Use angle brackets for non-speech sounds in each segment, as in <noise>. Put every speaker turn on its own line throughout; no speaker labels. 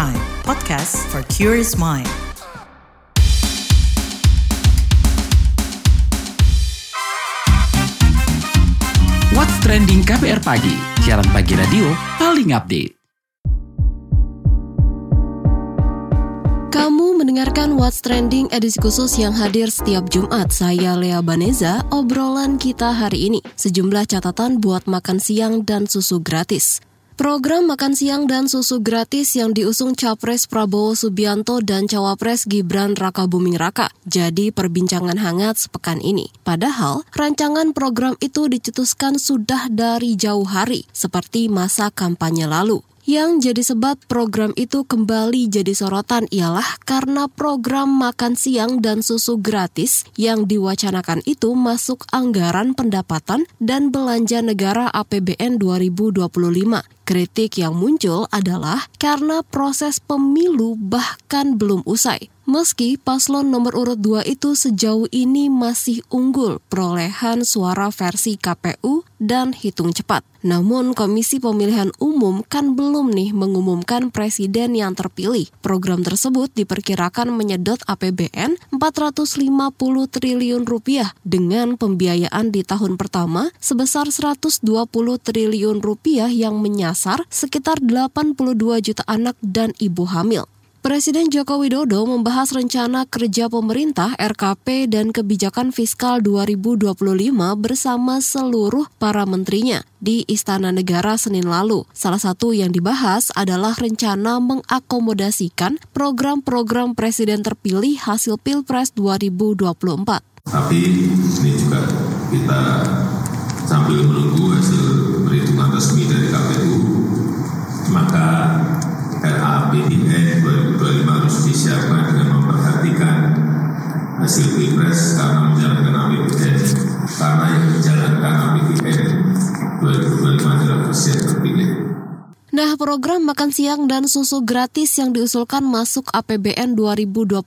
Prime, podcast for curious mind.
What's Trending KBR Pagi, siaran pagi radio paling update.
Kamu mendengarkan What's Trending edisi khusus yang hadir setiap Jumat. Saya Lea Baneza, obrolan kita hari ini. Sejumlah catatan buat makan siang dan susu gratis. Program makan siang dan susu gratis yang diusung Capres Prabowo Subianto dan Cawapres Gibran Raka Buming Raka jadi perbincangan hangat sepekan ini. Padahal, rancangan program itu dicetuskan sudah dari jauh hari, seperti masa kampanye lalu. Yang jadi sebab program itu kembali jadi sorotan ialah karena program makan siang dan susu gratis yang diwacanakan itu masuk anggaran pendapatan dan belanja negara APBN 2025. Kritik yang muncul adalah karena proses pemilu bahkan belum usai. Meski paslon nomor urut 2 itu sejauh ini masih unggul perolehan suara versi KPU dan hitung cepat. Namun Komisi Pemilihan Umum kan belum nih mengumumkan presiden yang terpilih. Program tersebut diperkirakan menyedot APBN 450 triliun rupiah dengan pembiayaan di tahun pertama sebesar 120 triliun rupiah yang menyasar sekitar 82 juta anak dan ibu hamil. Presiden Joko Widodo membahas rencana kerja pemerintah RKP dan kebijakan fiskal 2025 bersama seluruh para menterinya di Istana Negara Senin lalu. Salah satu yang dibahas adalah rencana mengakomodasikan program-program presiden terpilih hasil Pilpres 2024.
Tapi ini juga kita sambil menunggu hasil perhitungan resmi dari KPU, maka
Nah, program makan siang dan susu gratis yang diusulkan masuk APBN 2025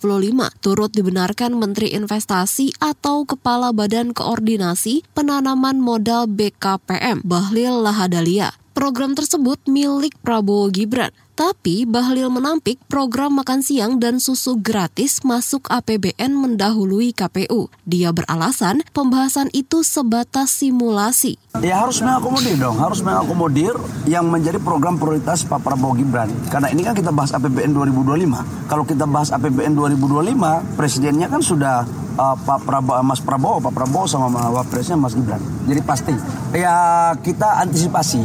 turut dibenarkan Menteri Investasi atau Kepala Badan Koordinasi Penanaman Modal BKPM, Bahlil Lahadalia. Program tersebut milik Prabowo Gibran. Tapi Bahlil menampik program makan siang dan susu gratis masuk APBN mendahului KPU. Dia beralasan pembahasan itu sebatas simulasi.
Ya harus mengakomodir dong, harus mengakomodir yang menjadi program prioritas Pak Prabowo Gibran. Karena ini kan kita bahas APBN 2025. Kalau kita bahas APBN 2025, presidennya kan sudah uh, Pak Prabowo, Mas Prabowo, Pak Prabowo sama Wapresnya Mas Gibran. Jadi pasti. Ya kita antisipasi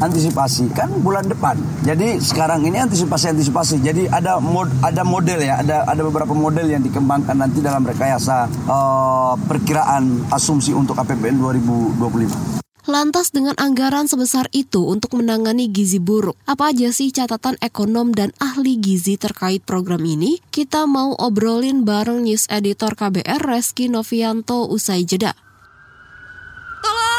antisipasi kan bulan depan. Jadi sekarang ini antisipasi-antisipasi. Jadi ada mod, ada model ya, ada ada beberapa model yang dikembangkan nanti dalam rekayasa uh, perkiraan asumsi untuk APBN 2025.
Lantas dengan anggaran sebesar itu untuk menangani gizi buruk, apa aja sih catatan ekonom dan ahli gizi terkait program ini? Kita mau obrolin bareng news editor KBR Reski Novianto usai jeda.
Tolong, tolong.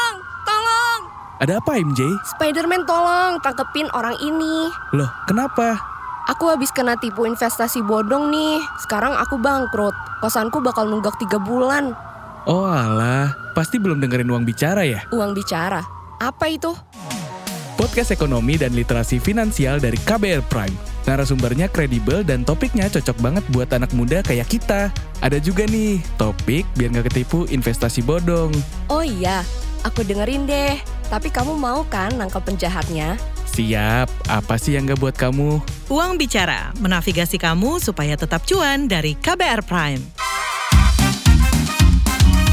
Ada apa MJ?
Spiderman tolong tangkepin orang ini.
Loh, kenapa?
Aku habis kena tipu investasi bodong nih. Sekarang aku bangkrut. Kosanku bakal nunggak tiga bulan.
Oh alah, pasti belum dengerin uang bicara ya?
Uang bicara. Apa itu?
Podcast ekonomi dan literasi finansial dari KBR Prime. Narasumbernya kredibel dan topiknya cocok banget buat anak muda kayak kita. Ada juga nih, topik biar nggak ketipu investasi bodong.
Oh iya, aku dengerin deh. Tapi kamu mau kan nangkep penjahatnya?
Siap, apa sih yang nggak buat kamu?
Uang Bicara, menavigasi kamu supaya tetap cuan dari KBR Prime.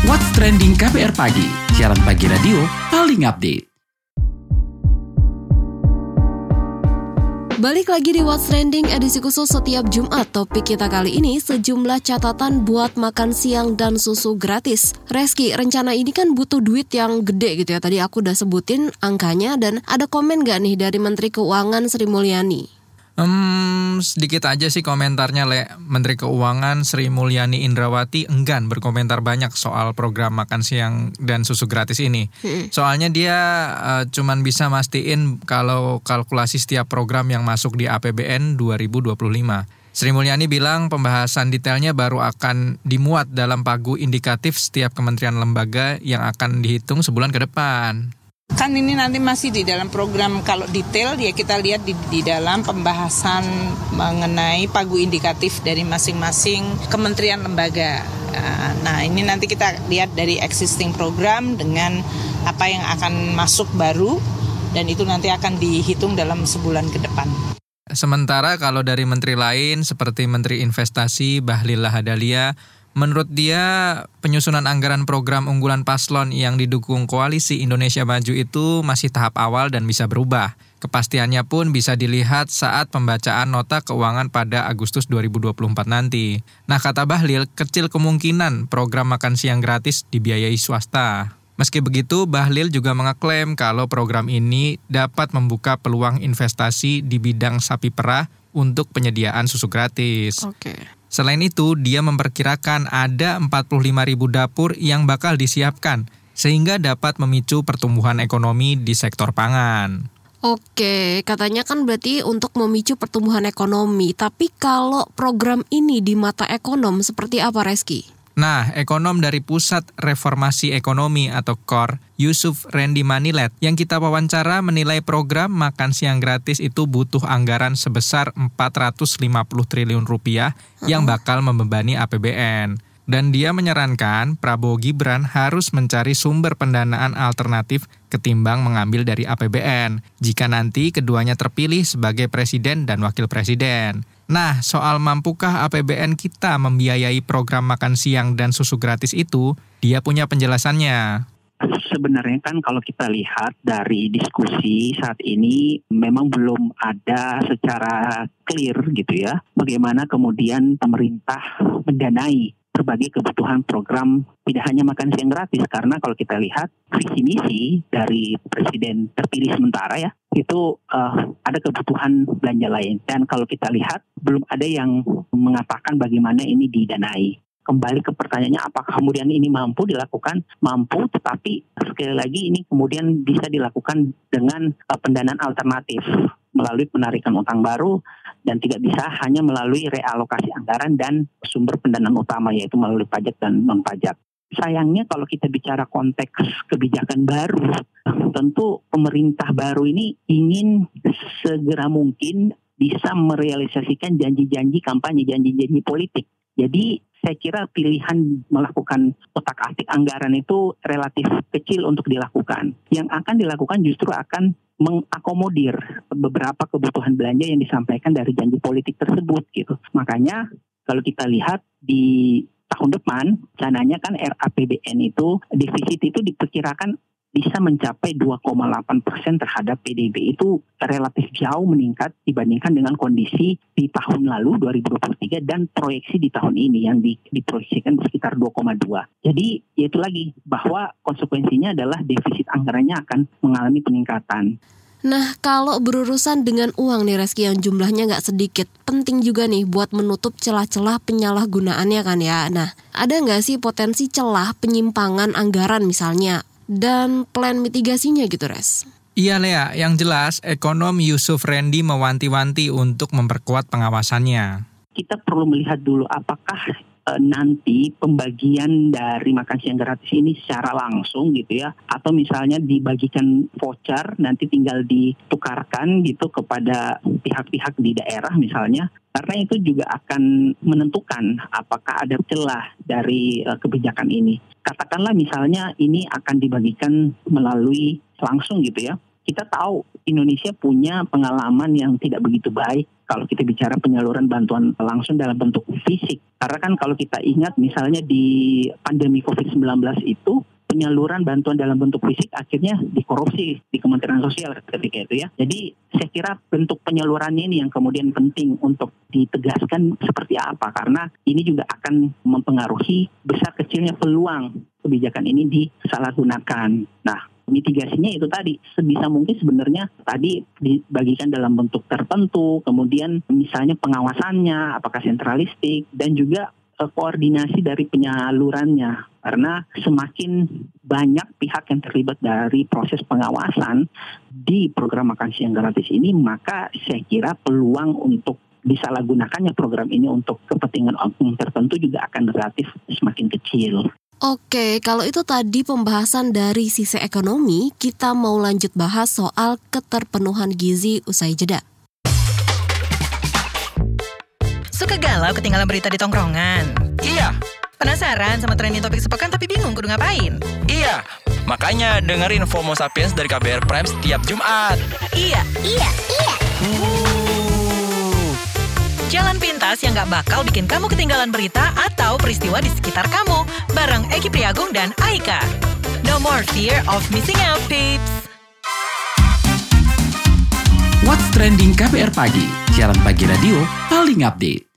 What's Trending KBR Pagi, siaran pagi radio paling update.
Balik lagi di What's Trending edisi khusus setiap Jumat. Topik kita kali ini sejumlah catatan buat makan siang dan susu gratis. Reski, rencana ini kan butuh duit yang gede gitu ya. Tadi aku udah sebutin angkanya dan ada komen gak nih dari Menteri Keuangan Sri Mulyani?
Hmm, sedikit aja sih komentarnya Le. Menteri Keuangan Sri Mulyani Indrawati enggan berkomentar banyak soal program makan siang dan susu gratis ini. Soalnya dia uh, cuman bisa mastiin kalau kalkulasi setiap program yang masuk di APBN 2025. Sri Mulyani bilang pembahasan detailnya baru akan dimuat dalam pagu indikatif setiap kementerian lembaga yang akan dihitung sebulan ke depan.
Kan ini nanti masih di dalam program kalau detail ya kita lihat di, di dalam pembahasan mengenai pagu indikatif dari masing-masing kementerian lembaga. Nah ini nanti kita lihat dari existing program dengan apa yang akan masuk baru dan itu nanti akan dihitung dalam sebulan ke depan.
Sementara kalau dari menteri lain seperti Menteri Investasi Bahlil Lahadalia Menurut dia, penyusunan anggaran program unggulan paslon yang didukung koalisi Indonesia Maju itu masih tahap awal dan bisa berubah. Kepastiannya pun bisa dilihat saat pembacaan nota keuangan pada Agustus 2024 nanti. Nah, kata Bahlil, kecil kemungkinan program makan siang gratis dibiayai swasta. Meski begitu, Bahlil juga mengeklaim kalau program ini dapat membuka peluang investasi di bidang sapi perah untuk penyediaan susu gratis.
Oke.
Selain itu, dia memperkirakan ada 45 ribu dapur yang bakal disiapkan, sehingga dapat memicu pertumbuhan ekonomi di sektor pangan.
Oke, katanya kan berarti untuk memicu pertumbuhan ekonomi. Tapi kalau program ini di mata ekonom seperti apa, Reski?
Nah, ekonom dari Pusat Reformasi Ekonomi atau KOR, Yusuf Randy Manilet, yang kita wawancara menilai program makan siang gratis itu butuh anggaran sebesar 450 triliun rupiah yang bakal membebani APBN. Dan dia menyarankan Prabowo Gibran harus mencari sumber pendanaan alternatif ketimbang mengambil dari APBN jika nanti keduanya terpilih sebagai presiden dan wakil presiden. Nah, soal mampukah APBN kita membiayai program makan siang dan susu gratis itu, dia punya penjelasannya.
Sebenarnya kan kalau kita lihat dari diskusi saat ini memang belum ada secara clear gitu ya bagaimana kemudian pemerintah mendanai berbagai kebutuhan program tidak hanya makan siang gratis. Karena kalau kita lihat visi misi dari presiden terpilih sementara ya itu uh, ada kebutuhan belanja lain. Dan kalau kita lihat belum ada yang mengatakan bagaimana ini didanai. Kembali ke pertanyaannya apakah kemudian ini mampu dilakukan? Mampu tetapi sekali lagi ini kemudian bisa dilakukan dengan uh, pendanaan alternatif melalui penarikan utang baru dan tidak bisa hanya melalui realokasi anggaran dan sumber pendanaan utama yaitu melalui pajak dan non pajak. Sayangnya kalau kita bicara konteks kebijakan baru, tentu pemerintah baru ini ingin segera mungkin bisa merealisasikan janji-janji kampanye, janji-janji politik. Jadi saya kira pilihan melakukan otak atik anggaran itu relatif kecil untuk dilakukan. Yang akan dilakukan justru akan mengakomodir beberapa kebutuhan belanja yang disampaikan dari janji politik tersebut gitu. Makanya kalau kita lihat di tahun depan, cananya kan RAPBN itu defisit itu diperkirakan bisa mencapai 2,8 persen terhadap PDB itu relatif jauh meningkat dibandingkan dengan kondisi di tahun lalu 2023 dan proyeksi di tahun ini yang di, diproyeksikan sekitar 2,2. Jadi yaitu lagi bahwa konsekuensinya adalah defisit anggarannya akan mengalami peningkatan.
Nah, kalau berurusan dengan uang nih Reski yang jumlahnya nggak sedikit, penting juga nih buat menutup celah-celah penyalahgunaannya kan ya. Nah, ada nggak sih potensi celah penyimpangan anggaran misalnya dan plan mitigasinya gitu Res?
Iya Lea, yang jelas ekonom Yusuf Randy mewanti-wanti untuk memperkuat pengawasannya.
Kita perlu melihat dulu apakah e, nanti pembagian dari makan siang gratis ini secara langsung gitu ya atau misalnya dibagikan voucher nanti tinggal ditukarkan gitu kepada pihak-pihak di daerah misalnya karena itu juga akan menentukan apakah ada celah dari uh, kebijakan ini. Katakanlah misalnya ini akan dibagikan melalui langsung gitu ya. Kita tahu Indonesia punya pengalaman yang tidak begitu baik kalau kita bicara penyaluran bantuan langsung dalam bentuk fisik. Karena kan kalau kita ingat misalnya di pandemi COVID-19 itu penyaluran bantuan dalam bentuk fisik akhirnya dikorupsi di Kementerian Sosial ketika itu ya. Jadi saya kira bentuk penyalurannya ini yang kemudian penting untuk ditegaskan seperti apa karena ini juga akan mempengaruhi besar kecilnya peluang kebijakan ini disalahgunakan. Nah, mitigasinya itu tadi sebisa mungkin sebenarnya tadi dibagikan dalam bentuk tertentu, kemudian misalnya pengawasannya apakah sentralistik dan juga Eh, koordinasi dari penyalurannya karena semakin banyak pihak yang terlibat dari proses pengawasan di program makan siang gratis ini maka saya kira peluang untuk disalahgunakannya program ini untuk kepentingan tertentu juga akan relatif semakin kecil.
Oke, kalau itu tadi pembahasan dari sisi ekonomi, kita mau lanjut bahas soal keterpenuhan gizi usai jeda.
Suka galau ketinggalan berita di tongkrongan?
Iya.
Penasaran sama trending topik sepekan tapi bingung kudu ngapain?
Iya. Makanya dengerin FOMO Sapiens dari KBR Prime setiap Jumat.
Iya.
Iya, iya.
Uh.
Pintas yang gak bakal bikin kamu ketinggalan berita atau peristiwa di sekitar kamu. Bareng Eki Priagung dan Aika. No more fear of missing out, peeps.
What's Trending KBR Pagi, siaran pagi radio paling update.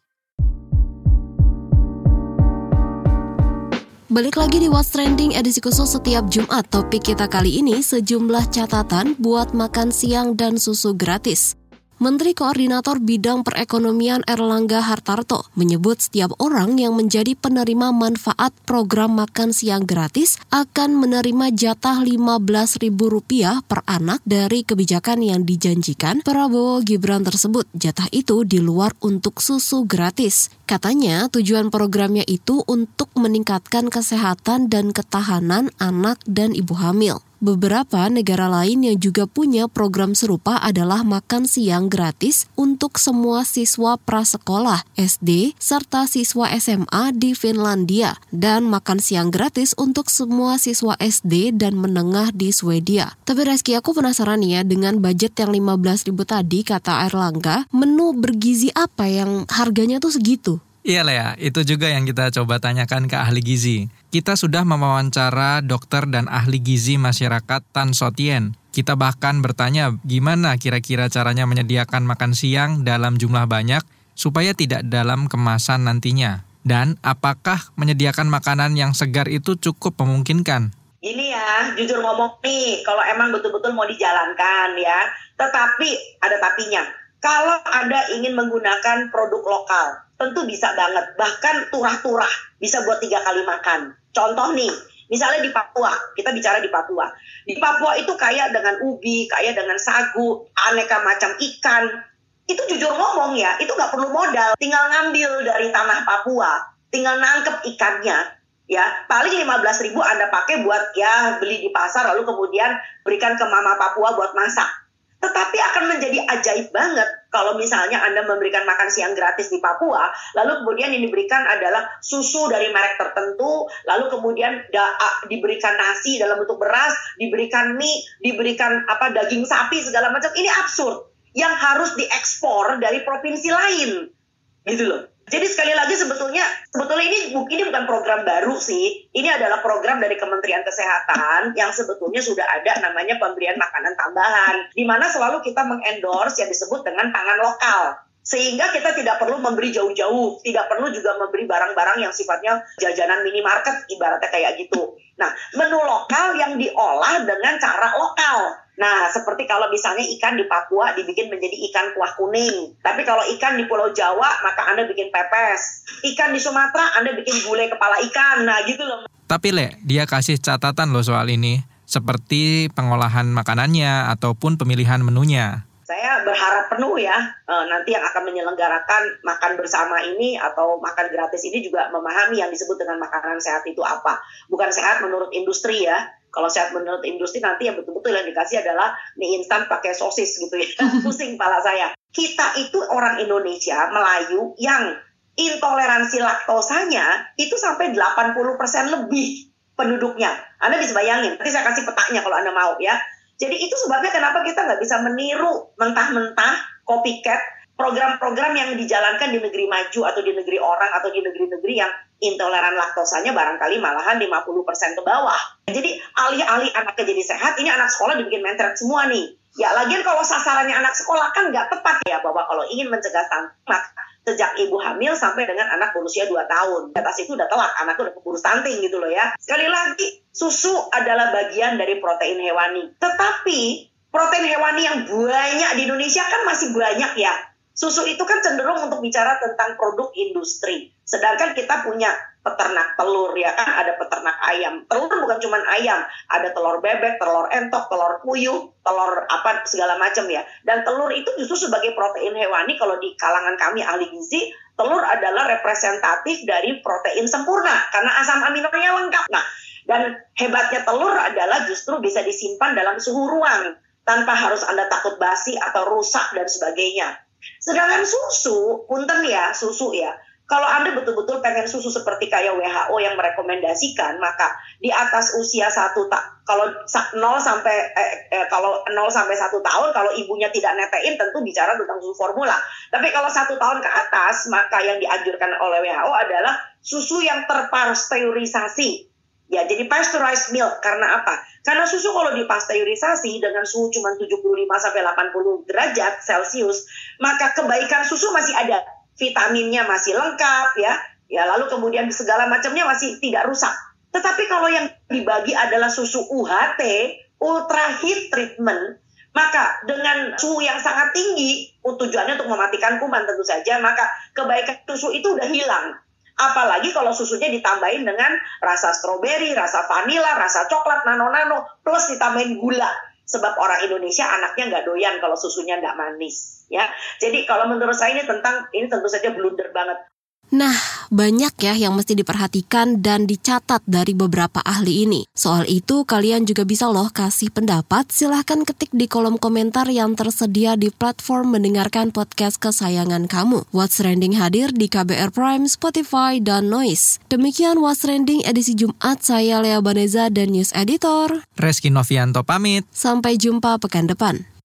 Balik lagi di What's Trending edisi khusus setiap Jumat. Topik kita kali ini sejumlah catatan buat makan siang dan susu gratis. Menteri Koordinator Bidang Perekonomian Erlangga Hartarto menyebut setiap orang yang menjadi penerima manfaat program makan siang gratis akan menerima jatah Rp15.000 per anak dari kebijakan yang dijanjikan Prabowo Gibran tersebut. Jatah itu di luar untuk susu gratis. Katanya tujuan programnya itu untuk meningkatkan kesehatan dan ketahanan anak dan ibu hamil. Beberapa negara lain yang juga punya program serupa adalah makan siang gratis untuk semua siswa prasekolah, SD, serta siswa SMA di Finlandia, dan makan siang gratis untuk semua siswa SD dan menengah di Swedia. Tapi Reski, aku penasaran ya dengan budget yang 15 ribu tadi, kata Erlangga, menu bergizi apa yang harganya tuh segitu?
Iya Lea, itu juga yang kita coba tanyakan ke ahli gizi. Kita sudah mewawancara dokter dan ahli gizi masyarakat Tan Sotien. Kita bahkan bertanya gimana kira-kira caranya menyediakan makan siang dalam jumlah banyak supaya tidak dalam kemasan nantinya. Dan apakah menyediakan makanan yang segar itu cukup memungkinkan?
Ini ya, jujur ngomong nih, kalau emang betul-betul mau dijalankan ya, tetapi ada tapinya. Kalau Anda ingin menggunakan produk lokal, tentu bisa banget. Bahkan turah-turah bisa buat tiga kali makan. Contoh nih, misalnya di Papua, kita bicara di Papua. Di Papua itu kaya dengan ubi, kaya dengan sagu, aneka macam ikan. Itu jujur ngomong ya, itu nggak perlu modal. Tinggal ngambil dari tanah Papua, tinggal nangkep ikannya. Ya, paling 15 ribu Anda pakai buat ya beli di pasar, lalu kemudian berikan ke mama Papua buat masak tetapi akan menjadi ajaib banget kalau misalnya Anda memberikan makan siang gratis di Papua, lalu kemudian yang diberikan adalah susu dari merek tertentu, lalu kemudian da, diberikan nasi dalam bentuk beras, diberikan mie, diberikan apa daging sapi segala macam. Ini absurd yang harus diekspor dari provinsi lain. Gitu loh. Jadi sekali lagi sebetulnya sebetulnya ini ini bukan program baru sih. Ini adalah program dari Kementerian Kesehatan yang sebetulnya sudah ada namanya pemberian makanan tambahan di mana selalu kita mengendorse yang disebut dengan pangan lokal. Sehingga kita tidak perlu memberi jauh-jauh, tidak perlu juga memberi barang-barang yang sifatnya jajanan minimarket ibaratnya kayak gitu. Nah, menu lokal yang diolah dengan cara lokal Nah, seperti kalau misalnya ikan di Papua dibikin menjadi ikan kuah kuning. Tapi kalau ikan di Pulau Jawa, maka Anda bikin pepes. Ikan di Sumatera, Anda bikin gulai kepala ikan. Nah, gitu loh.
Tapi, Le, dia kasih catatan loh soal ini. Seperti pengolahan makanannya ataupun pemilihan menunya.
Berharap penuh ya, eh, nanti yang akan menyelenggarakan makan bersama ini atau makan gratis ini juga memahami yang disebut dengan makanan sehat itu apa. Bukan sehat menurut industri ya, kalau sehat menurut industri nanti yang betul-betul yang dikasih adalah mie instan pakai sosis gitu ya. <laughs> Pusing pala saya. Kita itu orang Indonesia, Melayu yang intoleransi laktosanya itu sampai 80% lebih penduduknya. Anda bisa bayangin, nanti saya kasih petanya kalau Anda mau ya. Jadi itu sebabnya kenapa kita nggak bisa meniru mentah-mentah copycat program-program yang dijalankan di negeri maju atau di negeri orang atau di negeri-negeri yang intoleran laktosanya barangkali malahan 50% ke bawah. Jadi alih-alih anaknya jadi sehat, ini anak sekolah dibikin mentret semua nih. Ya lagian kalau sasarannya anak sekolah kan nggak tepat ya bahwa kalau ingin mencegah stunting sejak ibu hamil sampai dengan anak berusia 2 tahun. Di atas itu udah telat, anak udah keburu stunting gitu loh ya. Sekali lagi, susu adalah bagian dari protein hewani. Tetapi protein hewani yang banyak di Indonesia kan masih banyak ya Susu itu kan cenderung untuk bicara tentang produk industri. Sedangkan kita punya peternak telur ya kan ada peternak ayam. Telur bukan cuma ayam, ada telur bebek, telur entok, telur puyuh, telur apa segala macam ya. Dan telur itu justru sebagai protein hewani kalau di kalangan kami ahli gizi, telur adalah representatif dari protein sempurna karena asam aminonya lengkap. Nah, dan hebatnya telur adalah justru bisa disimpan dalam suhu ruang tanpa harus Anda takut basi atau rusak dan sebagainya. Sedangkan susu, punten ya, susu ya. Kalau Anda betul-betul pengen susu seperti kayak WHO yang merekomendasikan, maka di atas usia satu tak kalau 0 sampai eh, eh, kalau 0 sampai satu tahun kalau ibunya tidak netein tentu bicara tentang susu formula. Tapi kalau satu tahun ke atas maka yang dianjurkan oleh WHO adalah susu yang terpasteurisasi. Ya, jadi pasteurized milk karena apa? Karena susu kalau dipasteurisasi dengan suhu cuma 75 sampai 80 derajat Celcius, maka kebaikan susu masih ada. Vitaminnya masih lengkap ya. Ya, lalu kemudian segala macamnya masih tidak rusak. Tetapi kalau yang dibagi adalah susu UHT, ultra heat treatment, maka dengan suhu yang sangat tinggi, tujuannya untuk mematikan kuman tentu saja, maka kebaikan susu itu udah hilang. Apalagi kalau susunya ditambahin dengan rasa stroberi, rasa vanila, rasa coklat, nano-nano, plus ditambahin gula. Sebab orang Indonesia anaknya nggak doyan kalau susunya nggak manis. ya. Jadi kalau menurut saya ini tentang, ini tentu saja blunder banget.
Nah, banyak ya yang mesti diperhatikan dan dicatat dari beberapa ahli ini. Soal itu, kalian juga bisa loh kasih pendapat. Silahkan ketik di kolom komentar yang tersedia di platform mendengarkan podcast kesayangan kamu. What's Trending hadir di KBR Prime, Spotify, dan Noise. Demikian What's Trending edisi Jumat, saya Lea Baneza dan News Editor.
Reski Novianto pamit.
Sampai jumpa pekan depan.